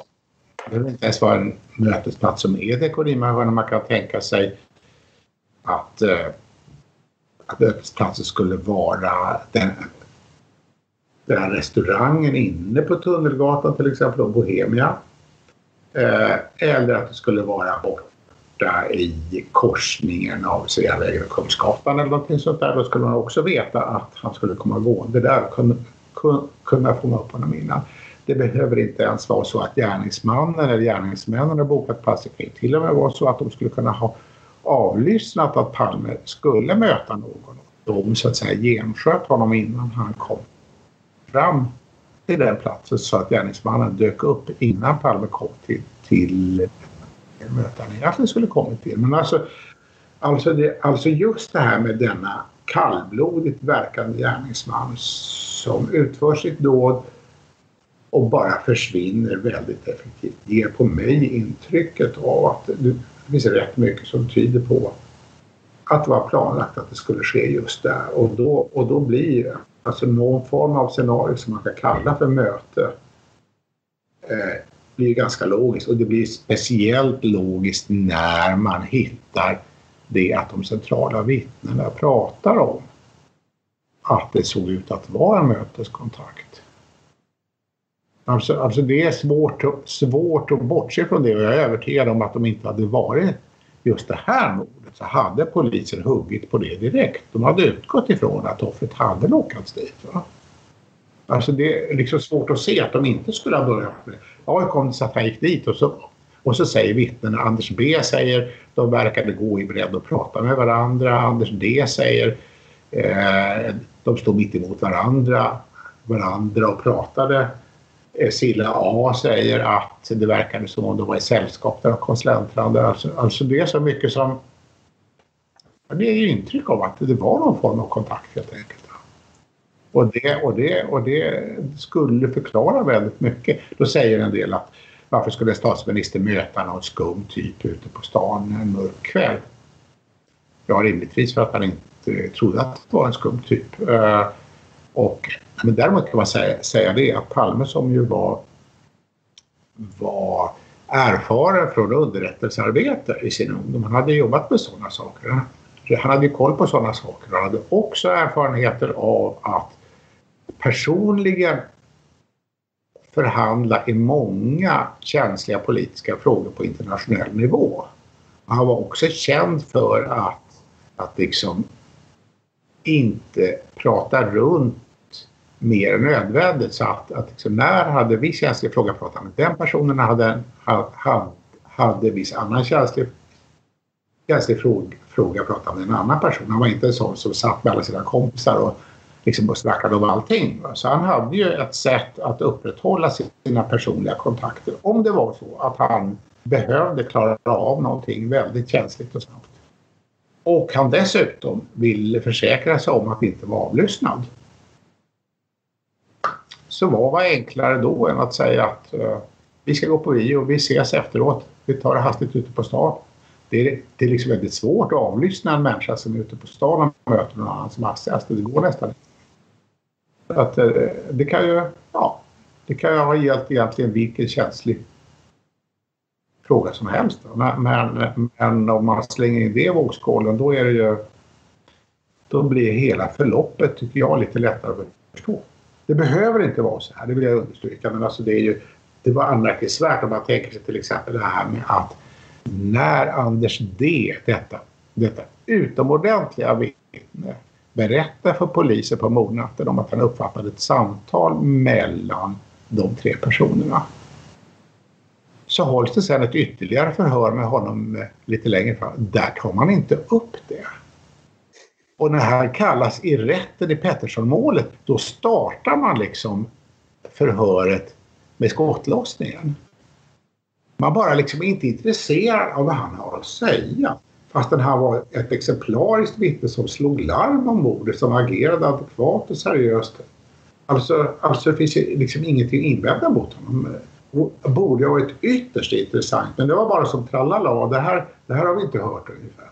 det behöver inte ens vara en mötesplats som är dekorimahörna. Man kan tänka sig att, eh, att mötesplatsen skulle vara den den här restaurangen inne på Tunnelgatan till exempel, och Bohemia. Eh, eller att det skulle vara borta i korsningen av Sveavägen och Kungsgatan eller någonting sånt där. Då skulle man också veta att han skulle komma gående där och kunna, kunna fånga upp honom innan. Det behöver inte ens vara så att gärningsmannen eller gärningsmännen har bokat pass. Det kan till och med vara så att de skulle kunna ha avlyssnat att Palme skulle möta någon. De så att säga gensköt honom innan han kom fram till den platsen så att gärningsmannen dök upp innan Palme kom till, till mötet han egentligen skulle kommit till. Men alltså, alltså, det, alltså just det här med denna kallblodigt verkande gärningsman som utför sitt dåd och bara försvinner väldigt effektivt ger på mig intrycket av att det finns rätt mycket som tyder på att det var planlagt att det skulle ske just där och då, och då blir alltså någon form av scenario som man kan kalla för möte eh, blir ganska logiskt och det blir speciellt logiskt när man hittar det att de centrala vittnena pratar om att det såg ut att vara en möteskontakt. Alltså, alltså det är svårt, svårt att bortse från det och jag är övertygad om att de inte hade varit just det här mordet så hade polisen huggit på det direkt. De hade utgått ifrån att offret hade lockats dit. Va? Alltså det är liksom svårt att se att de inte skulle ha börjat med det. Ja, hur kom det sig att han gick dit? Och så, och så säger vittnena, Anders B säger de verkade gå i bredd och prata med varandra. Anders D säger eh, de stod mitt emot varandra, varandra och pratade. Silla A säger att det verkade som om de var i sällskap med de. Alltså, alltså det är så mycket som det ger intryck av att det var någon form av kontakt helt enkelt. Och det, och, det, och det skulle förklara väldigt mycket. Då säger en del att varför skulle statsministern möta någon skum typ ute på stan en mörk kväll? Ja, rimligtvis för att han inte trodde att det var en skum typ. Eh, och, men däremot kan man säga, säga det att Palme som ju var, var erfaren från underrättelsearbete i sin ungdom. Han hade jobbat med sådana saker. Han hade koll på sådana saker. Han hade också erfarenheter av att personligen förhandla i många känsliga politiska frågor på internationell nivå. Han var också känd för att, att liksom inte prata runt mer än nödvändigt. Så att, att liksom, när hade vi känslig fråga pratat med den personen, hade, hade, hade viss annan känslig, känslig fråga, fråga pratat med en annan person. Han var inte en sån som satt med alla sina kompisar och liksom och snackade om allting. Så han hade ju ett sätt att upprätthålla sina personliga kontakter om det var så att han behövde klara av någonting väldigt känsligt och snabbt. Och han dessutom ville försäkra sig om att inte vara avlyssnad. Så vad var enklare då än att säga att uh, vi ska gå på bio och vi ses efteråt. Vi tar det hastigt ute på stan. Det är, det är liksom väldigt svårt att avlyssna en människa som är ute på stan och möter någon annan som hastigast. Det går nästan inte. Att, uh, det kan ju, ja, det kan ju ha gällt egentligen vilken känslig fråga som helst. Men, men, men, om man slänger in det i vågskålen då är det ju då blir hela förloppet tycker jag lite lättare att förstå. Det behöver inte vara så här, det vill jag understryka. Men alltså det, är ju, det var anmärkningsvärt om man tänker sig till exempel det här med att när Anders D, detta, detta utomordentliga vittne, berättar för polisen på mordnatten om att han uppfattade ett samtal mellan de tre personerna så hålls det sen ett ytterligare förhör med honom eh, lite längre fram. Där tar man inte upp det. Och när han kallas i rätten i Pettersson-målet då startar man liksom förhöret med skottlossningen. Man bara liksom är inte intresserad av vad han har att säga. Fastän han var ett exemplariskt vittne som slog larm om mordet, som agerade adekvat och seriöst. Alltså, alltså det finns liksom ingenting att invända mot honom borde ha varit ytterst intressant. Men det var bara som tralala. Det här, det här har vi inte hört ungefär.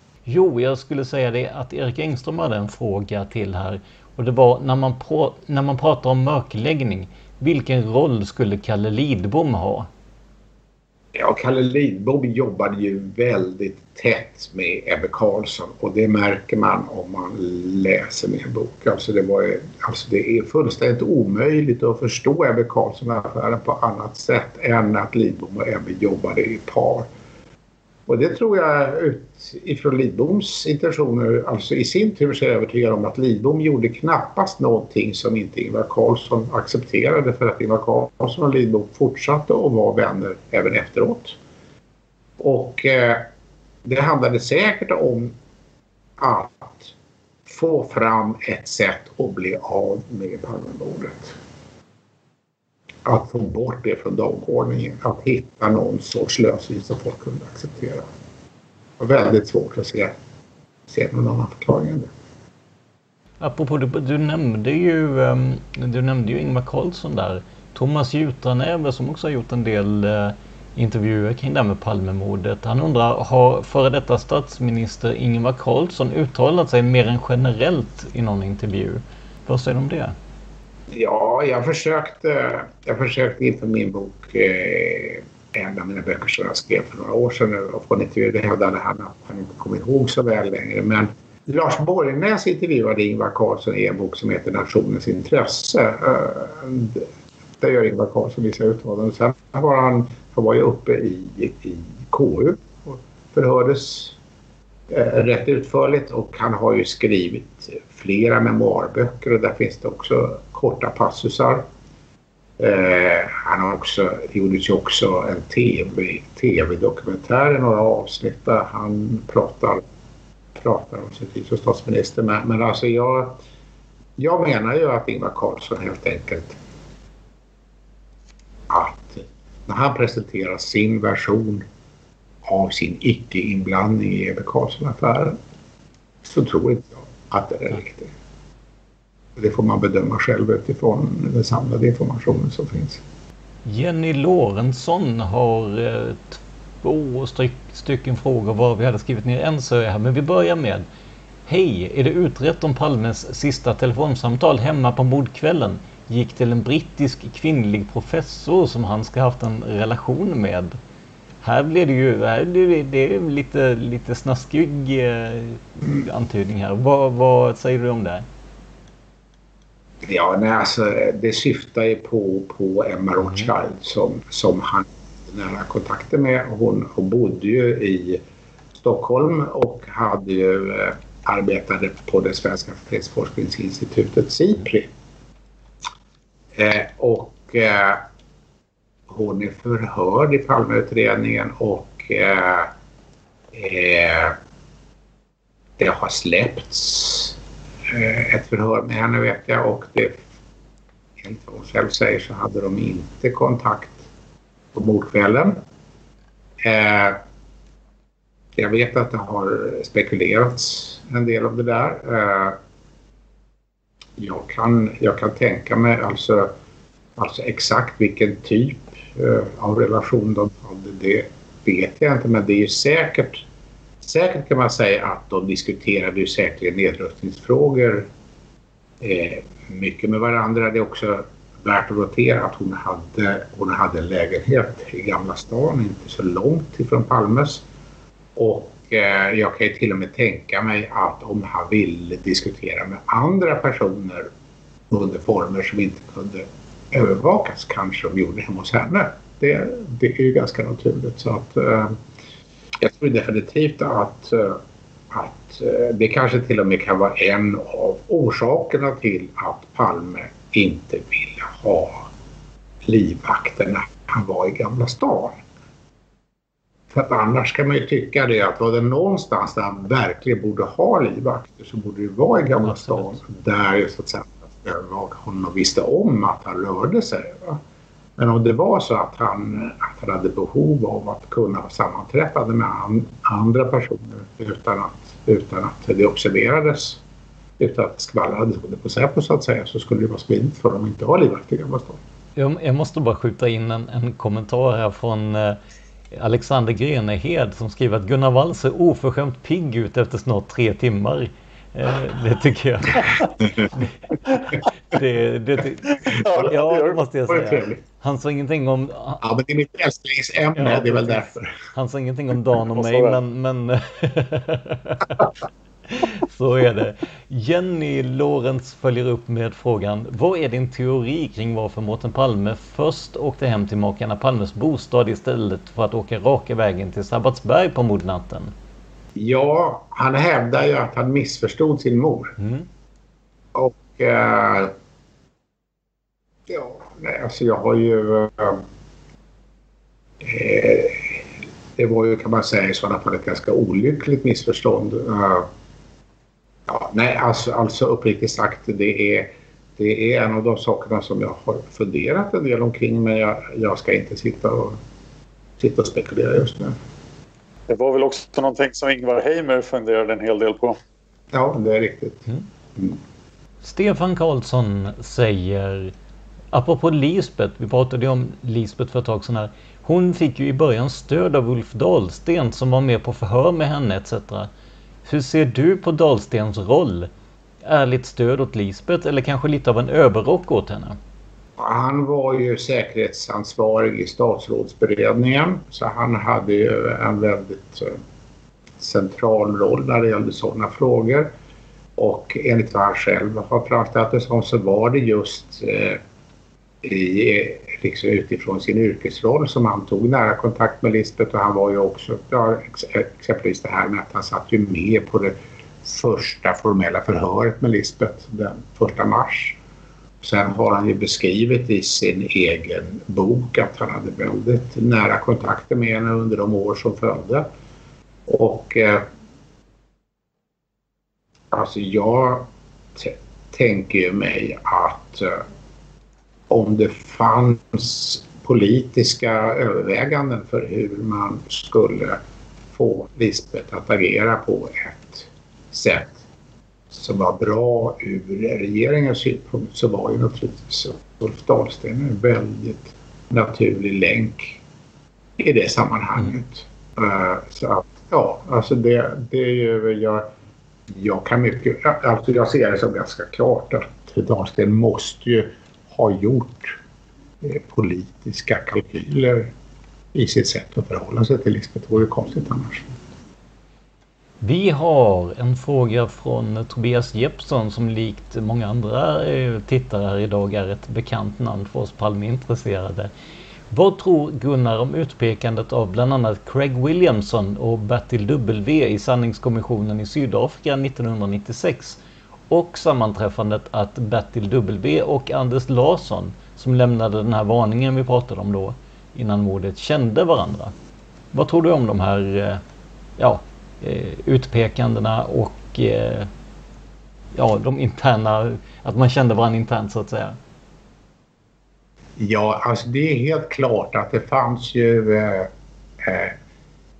Jo, jag skulle säga det att Erik Engström hade en fråga till här. Och det var när man, när man pratar om mörkläggning. Vilken roll skulle Kalle Lidbom ha? Ja, Kalle Lidbom jobbade ju väldigt tätt med Ebbe Carlsson och det märker man om man läser min bok. Alltså det, var, alltså det är fullständigt omöjligt att förstå Ebbe Carlsson-affären på annat sätt än att Lidbom och Ebbe jobbade i par. Och det tror jag utifrån Lidboms intentioner, alltså i sin tur så är jag övertygad om att Lidbom gjorde knappast någonting som inte Ingvar Carlsson accepterade för att Ingvar Carlsson och Lidbom fortsatte att vara vänner även efteråt. Och eh, det handlade säkert om att få fram ett sätt att bli av med Palmemordet att få bort det från dagordningen. Att hitta någon sorts lösning som folk kunde acceptera. Det var väldigt svårt att se, se någon annan förklaring än det. Apropå, du, du nämnde ju ehm, du nämnde ju Ingvar Carlsson där. Thomas Jutranäve som också har gjort en del eh, intervjuer kring det här med Palmemordet. Han undrar, har före detta statsminister Ingvar Carlsson uttalat sig mer än generellt i någon intervju? Vad säger du om det? Ja, jag försökte, jag försökte inför min bok eh, en av mina böcker som jag skrev för några år sedan. Och på en intervju hävdade han att han inte kommer ihåg så väl längre. Men Lars Borgnäs intervjuade Ingvar Carlsson i en bok som heter Nationens intresse. Eh, där gör Ingvar Carlsson vissa uttalanden. Sen var han, han var ju uppe i, i KU och förhördes Eh, rätt utförligt och han har ju skrivit flera memoarböcker och där finns det också korta passusar. Eh, han har också, det gjordes ju också en TV, tv-dokumentär i några avsnitt där han pratar, pratar om sin tid som statsminister. Men, men alltså jag, jag menar ju att Ingvar Carlsson helt enkelt att när han presenterar sin version av sin icke-inblandning i Ebbe Carlsson-affären så tror inte jag att det är riktigt. Det får man bedöma själv utifrån den samlade informationen som finns. Jenny Lorentzon har eh, två styck, stycken frågor var vi hade skrivit ner en så här. Men vi börjar med Hej! Är det utrett om Palmes sista telefonsamtal hemma på mordkvällen gick till en brittisk kvinnlig professor som han ska haft en relation med? Här blir det ju här blir det, det är lite, lite snaskig eh, antydning här. Vad, vad säger du om det? Ja, nej, alltså, det syftar ju på, på Emma mm. Rothschild som, som han nära kontakter med. Hon, hon bodde ju i Stockholm och hade ju, eh, arbetade på det svenska fredsforskningsinstitutet SIPRI. Eh, och eh, hon är förhörd i Palmeutredningen och eh, eh det har släppts Eh, ett förhör med henne vet jag och det, enligt vad hon själv säger så hade de inte kontakt på mordkvällen. Eh, jag vet att det har spekulerats en del om det där. Eh, jag, kan, jag kan tänka mig alltså, alltså exakt vilken typ Eh, av relation de hade, det vet jag inte men det är ju säkert Säkert kan man säga att de diskuterade ju säkerligen nedrustningsfrågor eh, mycket med varandra. Det är också värt att notera att hon hade, hon hade en lägenhet i Gamla stan, inte så långt ifrån Palmes. Och eh, jag kan ju till och med tänka mig att om han ville diskutera med andra personer under former som inte kunde övervakas kanske de gjorde hemma hos henne. Det, det är ju ganska naturligt. Så att, eh, jag tror definitivt att, eh, att eh, det kanske till och med kan vara en av orsakerna till att Palme inte ville ha livvakter när han var i Gamla stan. För att annars kan man ju tycka det att var det någonstans där han verkligen borde ha livvakter så borde det vara i Gamla stan. Där så att säga honom visste om att han rörde sig. Va? Men om det var så att han, att han hade behov av att kunna sammanträffa med an, andra personer utan att, utan att det observerades, utan att skvallrades på Säpo så att säga, så skulle det vara smidigt för dem att inte ha livaktiga bastånd. Jag, jag måste bara skjuta in en, en kommentar här från eh, Alexander Grenehed som skriver att Gunnar Wall ser oförskämt pigg ut efter snart tre timmar. Eh, det tycker jag. det, det, det, ja, det måste jag säga. Han sa ingenting om... Ja, men det är mitt älsklingsämne, ja, det är väl därför. Han sa ingenting om Dan och mig, men... men Så är det. Jenny Lorenz följer upp med frågan. Vad är din teori kring varför Mårten Palme först åkte hem till makarna Palmes bostad istället för att åka raka vägen till Sabbatsberg på mordnatten? Ja, han hävdar ju att han missförstod sin mor. Mm. Och... Eh, ja, nej, alltså jag har ju... Eh, det var ju kan man säga i sådana fall ett ganska olyckligt missförstånd. Eh, ja, nej, alltså, alltså uppriktigt sagt det är, det är en av de sakerna som jag har funderat en del omkring men jag, jag ska inte sitta och, sitta och spekulera just nu. Det var väl också någonting som Ingvar Heimer funderade en hel del på. Ja, det är riktigt. Mm. Mm. Stefan Karlsson säger Apropå Lisbeth, vi pratade ju om Lisbeth för ett tag sedan här. Hon fick ju i början stöd av Ulf Dahlsten som var med på förhör med henne etc. Hur ser du på Dahlstens roll? Ärligt stöd åt Lisbeth eller kanske lite av en överrock åt henne? Han var ju säkerhetsansvarig i statsrådsberedningen så han hade ju en väldigt eh, central roll när det gällde sådana frågor. Och enligt vad han själv har framställt det som så var det just eh, i, liksom utifrån sin yrkesroll som han tog nära kontakt med Lisbeth och han var ju också, ja, exempelvis det här med att han satt ju med på det första formella förhöret med Lisbeth den första mars. Sen har han ju beskrivit i sin egen bok att han hade väldigt nära kontakter med henne under de år som följde. Och eh, alltså jag tänker ju mig att eh, om det fanns politiska överväganden för hur man skulle få Lisbeth att agera på ett sätt som var bra ur regeringens synpunkt så var ju naturligtvis Ulf Dahlsten en väldigt naturlig länk i det sammanhanget. Mm. så att, ja, alltså det, det är ju, jag, jag kan mycket, alltså jag ser det som ganska klart att Dahlsten måste ju ha gjort eh, politiska kalkyler i sitt sätt att förhålla sig till Lisbeth. Det vore konstigt annars. Vi har en fråga från Tobias Jeppsson som likt många andra eh, tittare här idag är ett bekant namn för oss Palmeintresserade. Vad tror Gunnar om utpekandet av bland annat Craig Williamson och Bertil W i sanningskommissionen i Sydafrika 1996 och sammanträffandet att Bertil W och Anders Larsson som lämnade den här varningen vi pratade om då innan mordet kände varandra. Vad tror du om de här eh, ja, Eh, utpekandena och eh, ja, de interna, att man kände varandra internt så att säga? Ja, alltså det är helt klart att det fanns ju eh, eh,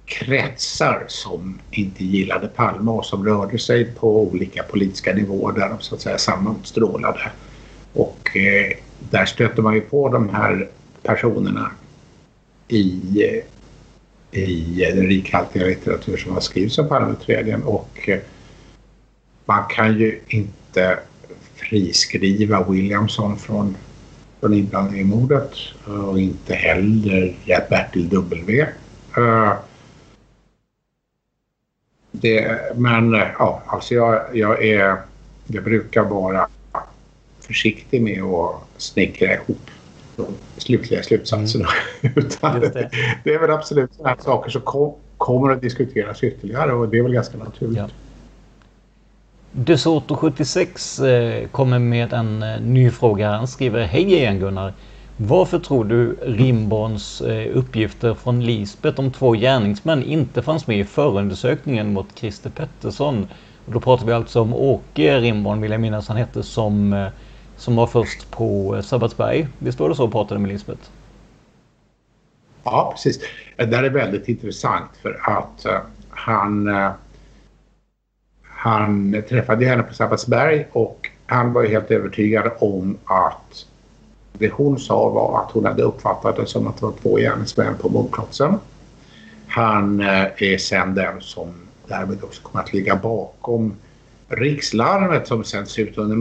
kretsar som inte gillade Palme och som rörde sig på olika politiska nivåer där de så att säga sammanstrålade. Och eh, där stötte man ju på de här personerna i eh, i den rikhaltiga litteratur som har skrivits om Palmeutredningen och eh, man kan ju inte friskriva Williamson från, från inblandning i mordet eh, och inte heller Bertil W. Eh, det, men ja, alltså jag, jag, är, jag brukar vara försiktig med att snickra ihop de slutliga slutsatserna. Mm. Utan det. det. är väl absolut sådana saker som kom, kommer att diskuteras ytterligare och det är väl ganska naturligt. Ja. DeSoto 76 eh, kommer med en eh, ny fråga. Han skriver Hej igen Gunnar. Varför tror du Rimborns eh, uppgifter från Lisbet om två gärningsmän inte fanns med i förundersökningen mot Christer Pettersson? Och då pratar vi alltså om Åke Rimborn vill jag minnas han hette som som var först på eh, Sabbatsberg. Visst var det så pratade med Lisbeth? Ja, precis. Eh, det där är väldigt intressant för att uh, han, uh, han träffade henne på Sabbatsberg och han var helt övertygad om att det hon sa var att hon hade uppfattat det som att det var två gärningsmän på mordplatsen. Han uh, är sen den som därmed också kommer att ligga bakom rikslarmet som sänds ut under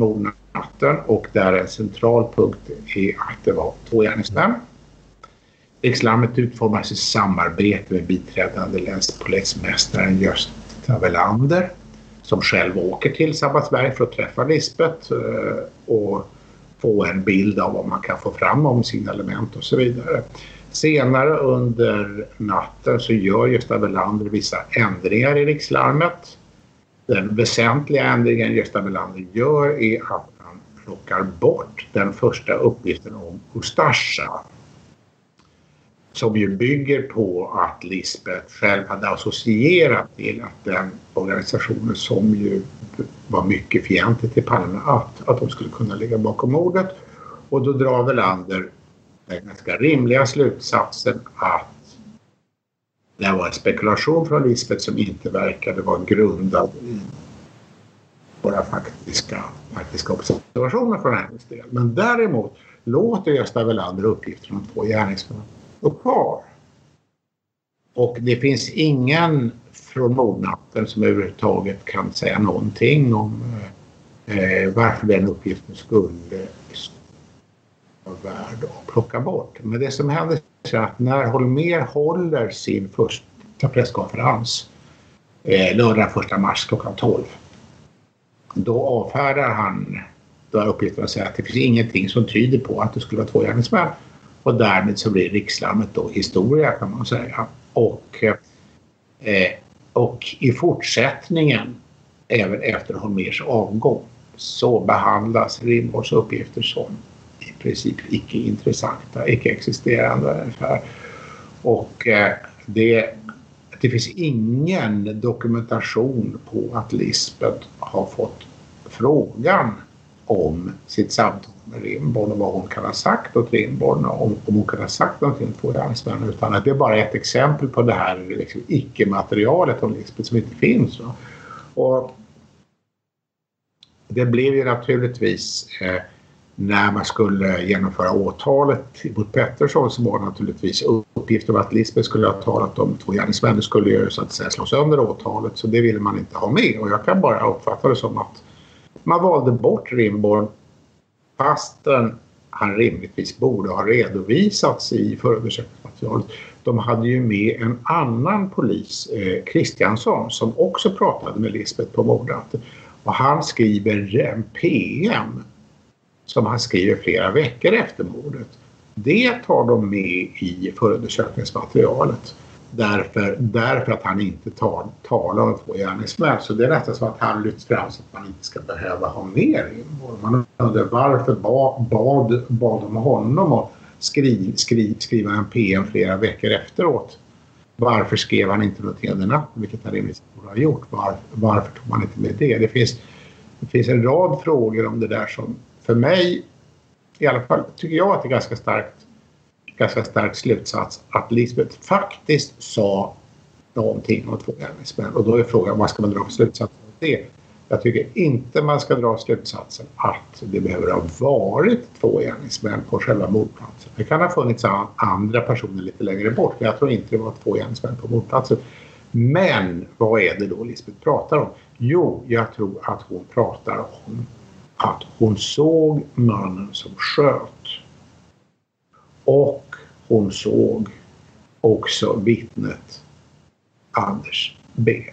natten och där en central punkt är att det var två gärningsmän. Rikslarmet utformas i samarbete med biträdande länspolismästaren Gösta Welander som själv åker till Sabbatsberg för att träffa Lisbeth eh, och få en bild av vad man kan få fram om signalement och så vidare. Senare under natten så gör Gösta Welander vissa ändringar i rikslarmet den väsentliga ändringen Gösta Welander gör är att plockar bort den första uppgiften om Ustasja som ju bygger på att Lisbeth själv hade associerat till att den organisationen som ju var mycket fientlig till Palme att, att de skulle kunna ligga bakom mordet. Och då drar Welander den ganska rimliga slutsatsen att det var en spekulation från Lisbeth som inte verkade vara grundad i våra faktiska, faktiska observationer från hennes del. Men däremot låter Gösta Welander uppgifterna om två gärningsmän stå kvar. Och det finns ingen från mordnatten som överhuvudtaget kan säga någonting om eh, varför den uppgiften skulle vara värd att plocka bort. Men det som händer är att när Holmer håller sin första presskonferens eh, lördag 1 mars klockan 12 då avfärdar han då uppgiften att säga att det finns ingenting som tyder på att det skulle vara två gärningsmän. Och därmed så blir rikslarmet då historia kan man säga. Och, eh, och i fortsättningen, även efter Holmers avgång, så behandlas Rimborgs uppgifter som i princip icke intressanta, icke existerande ungefär. Och eh, det, det finns ingen dokumentation på att Lisbeth har fått frågan om sitt samtal med Rimborn och vad hon kan ha sagt åt Rimborn om, om hon kan ha sagt någonting på gärningsmännen utan att det är bara ett exempel på det här liksom, icke-materialet om Lisbeth som inte finns. Och det blev ju naturligtvis eh, när man skulle genomföra åtalet mot Pettersson så var det naturligtvis uppgifter om att Lisbeth skulle ha talat om två gärningsmän. Det skulle ju så att säga slå sönder åtalet så det ville man inte ha med och jag kan bara uppfatta det som att man valde bort Rimborn fastän han rimligtvis borde ha redovisats i förundersökningsmaterialet. De hade ju med en annan polis, eh, Kristiansson, som också pratade med Lisbeth på mordet. Och han skriver en PM som han skriver flera veckor efter mordet. Det tar de med i förundersökningsmaterialet. Därför, därför att han inte tar, talar om två gärningsmän. Så det är nästan som att han lyfts fram så att man inte ska behöva ha mer info. Man undrar varför bad, bad, bad de honom att skriv, skriv, skriva en PM flera veckor efteråt. Varför skrev han inte någonting under natten, vilket han rimligtvis borde ha gjort? Var, varför tog man inte med det? Det finns, det finns en rad frågor om det där som för mig, i alla fall, tycker jag att det är ganska starkt ganska stark slutsats att Lisbeth faktiskt sa någonting om två gärningsmän. Och då är frågan vad ska man dra för slutsatser av det? Jag tycker inte man ska dra slutsatsen att det behöver ha varit två gärningsmän på själva mordplatsen. Det kan ha funnits andra personer lite längre bort men jag tror inte det var två gärningsmän på mordplatsen. Men vad är det då Lisbeth pratar om? Jo, jag tror att hon pratar om att hon såg mannen som sköt och hon såg också vittnet Anders B.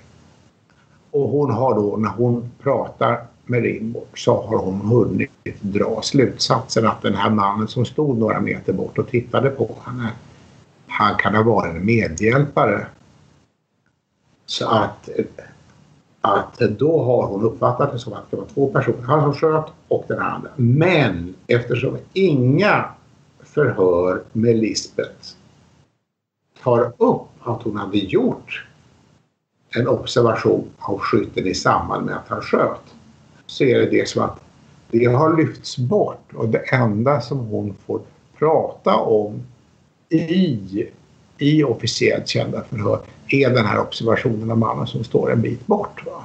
Och hon har då när hon pratar med Rimbo så har hon hunnit dra slutsatsen att den här mannen som stod några meter bort och tittade på henne han kan ha varit en medhjälpare. Så att, att då har hon uppfattat det som att det var två personer. Han som sköt och den andra. Men eftersom inga förhör med Lisbeth tar upp att hon hade gjort en observation av skytten i samband med att han sköt så är det det som att det har lyfts bort och det enda som hon får prata om i, i officiellt kända förhör är den här observationen av mannen som står en bit bort. Va?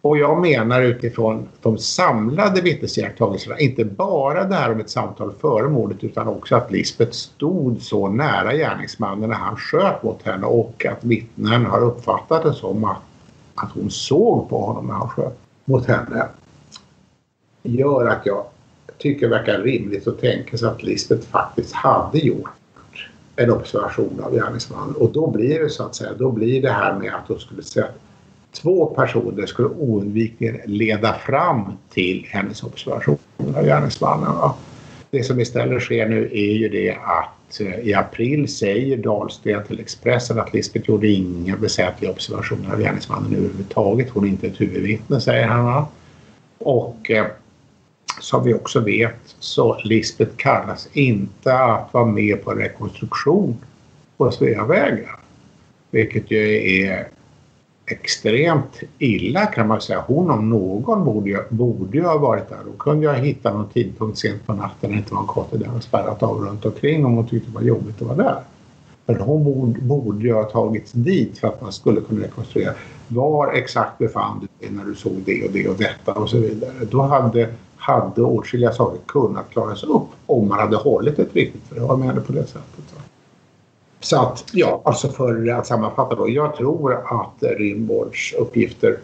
Och jag menar utifrån de samlade vittnesiakttagelserna, inte bara det här om ett samtal före mordet utan också att Lisbeth stod så nära gärningsmannen när han sköt mot henne och att vittnen har uppfattat det som att, att hon såg på honom när han sköt mot henne. Gör att jag tycker det verkar rimligt att tänka sig att Lisbeth faktiskt hade gjort en observation av gärningsmannen och då blir det så att säga, då blir det här med att de skulle säga två personer skulle oundvikligen leda fram till hennes observation av gärningsmannen. Det som istället sker nu är ju det att eh, i april säger Dahlsten till Expressen att Lisbeth gjorde inga väsentliga observationer av gärningsmannen överhuvudtaget. Hon är inte ett huvudvittne, säger han. Och eh, som vi också vet så Lisbeth kallas inte att vara med på rekonstruktion på Sveavägen. Vilket ju är extremt illa kan man säga. Hon om någon borde ju, borde ju ha varit där. Hon kunde ju ha hittat någon tidpunkt sent på natten när det inte var en kotte där och spärrat av runt omkring om hon tyckte det var jobbigt att vara där. Men hon borde, borde ju ha tagits dit för att man skulle kunna rekonstruera. Var exakt befann du dig när du såg det och det och detta och så vidare. Då hade, hade åtskilliga saker kunnat klaras upp om man hade hållit ett riktigt förhör med henne på det sättet. Så att, ja, alltså för att sammanfatta då. Jag tror att Rimbords uppgifter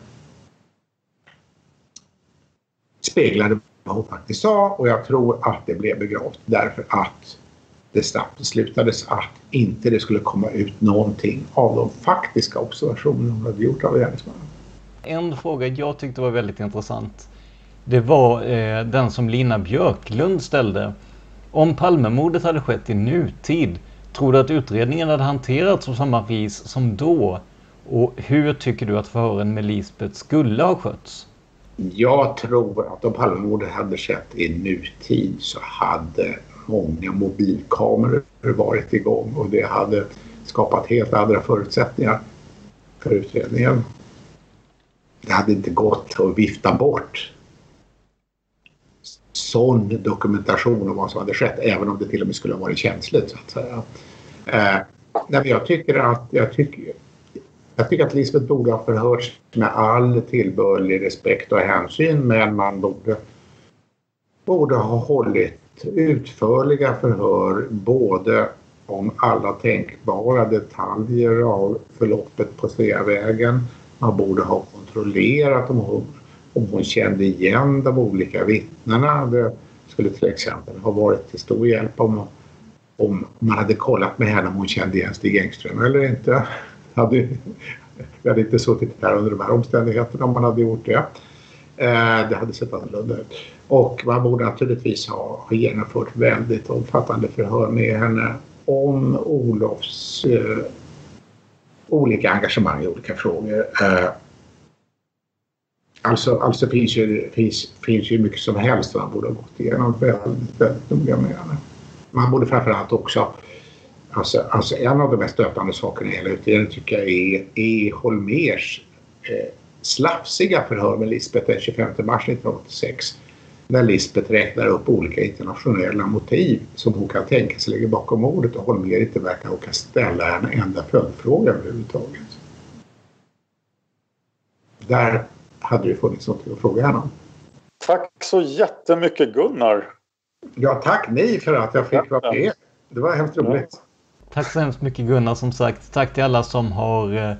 speglade vad hon faktiskt sa och jag tror att det blev begravt därför att det snabbt beslutades att inte det skulle komma ut någonting av de faktiska observationer hon hade gjort av gärningsmannen. En fråga jag tyckte var väldigt intressant. Det var eh, den som Lina Björklund ställde. Om Palmemordet hade skett i nutid, tror du att utredningen hade hanterats på samma vis som då? Och hur tycker du att förhören med Lisbeth skulle ha skötts? Jag tror att om Palmemordet hade skett i nutid så hade många mobilkameror varit igång och det hade skapat helt andra förutsättningar för utredningen. Det hade inte gått att vifta bort sån dokumentation om vad som hade skett även om det till och med skulle ha varit känsligt så att säga. Eh, nej, jag tycker att jag tycker, jag tycker att Lisbeth borde ha förhörts med all tillbörlig respekt och hänsyn men man borde, borde ha hållit utförliga förhör både om alla tänkbara detaljer av förloppet på Sveavägen. Man borde ha kontrollerat om hon, om hon kände igen de olika vittnena. Det skulle till exempel ha varit till stor hjälp om, om man hade kollat med henne om hon kände igen Stig Engström eller inte. Hade, vi hade inte suttit här under de här omständigheterna om man hade gjort det. Eh, det hade sett annorlunda ut. Och man borde naturligtvis ha, ha genomfört väldigt omfattande förhör med henne om Olofs eh, olika engagemang i olika frågor. Eh, alltså, alltså finns ju, finns, finns ju mycket som helst man borde ha gått igenom väldigt, väldigt noga med. Man borde framförallt också Alltså, alltså en av de mest stötande sakerna i hela utredningen tycker jag är, är Holmers eh, slafsiga förhör med Lisbeth den 25 mars 1986 när Lisbeth räknar upp olika internationella motiv som hon kan tänka sig ligger bakom mordet och Holmér inte verkar orka ställa en enda följdfråga överhuvudtaget. Där hade det funnits något att fråga henne om. Tack så jättemycket Gunnar! Ja, tack ni för att jag fick vara med. Det var hemskt roligt. Tack så hemskt mycket Gunnar som sagt. Tack till alla som har eh,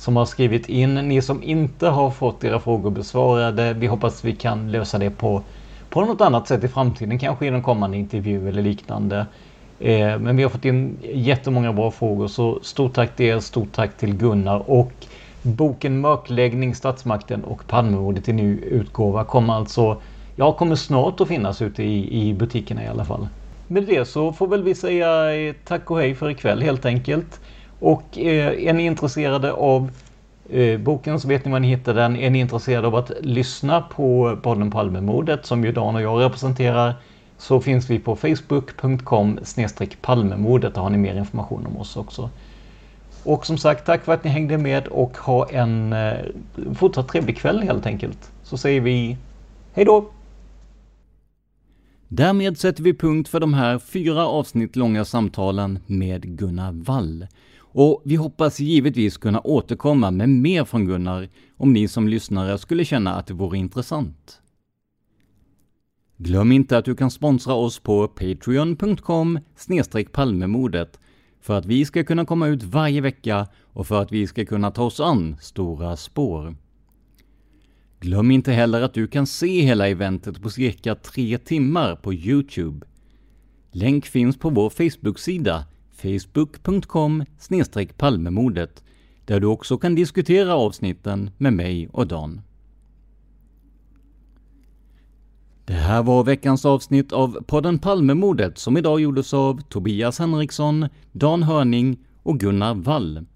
som har skrivit in. Ni som inte har fått era frågor besvarade. Vi hoppas vi kan lösa det på, på något annat sätt i framtiden. Kanske i någon kommande intervju eller liknande. Eh, men vi har fått in jättemånga bra frågor. Så stort tack till er. Stort tack till Gunnar. Och boken Mörkläggning, Statsmakten och Palmemordet i ny utgåva kommer alltså Ja, kommer snart att finnas ute i, i butikerna i alla fall. Med det så får väl vi säga eh, tack och hej för ikväll helt enkelt. Och eh, är ni intresserade av eh, boken så vet ni var ni hittar den. Är ni intresserade av att lyssna på podden Palmemordet som ju Dan och jag representerar så finns vi på facebook.com palmemordet. Där har ni mer information om oss också. Och som sagt, tack för att ni hängde med och ha en eh, fortsatt trevlig kväll helt enkelt. Så säger vi hej då! Därmed sätter vi punkt för de här fyra avsnitt långa samtalen med Gunnar Wall. Och vi hoppas givetvis kunna återkomma med mer från Gunnar om ni som lyssnare skulle känna att det vore intressant. Glöm inte att du kan sponsra oss på patreon.com palmemodet för att vi ska kunna komma ut varje vecka och för att vi ska kunna ta oss an stora spår. Glöm inte heller att du kan se hela eventet på cirka tre timmar på Youtube. Länk finns på vår Facebook-sida facebook.com palmemodet där du också kan diskutera avsnitten med mig och Dan. Det här var veckans avsnitt av podden Palmemordet som idag gjordes av Tobias Henriksson, Dan Hörning och Gunnar Wall.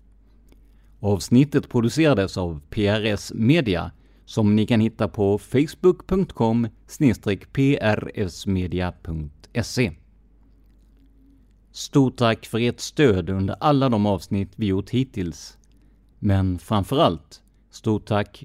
Avsnittet producerades av PRS Media som ni kan hitta på facebook.com prsmedia.se. Stort tack för ert stöd under alla de avsnitt vi gjort hittills. Men framförallt, stort tack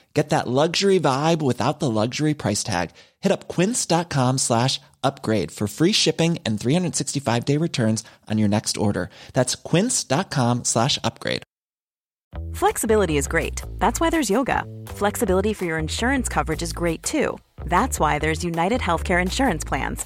Get that luxury vibe without the luxury price tag. Hit up quince.com slash upgrade for free shipping and 365 day returns on your next order. That's quince.com slash upgrade. Flexibility is great. That's why there's yoga. Flexibility for your insurance coverage is great too. That's why there's United Healthcare Insurance Plans.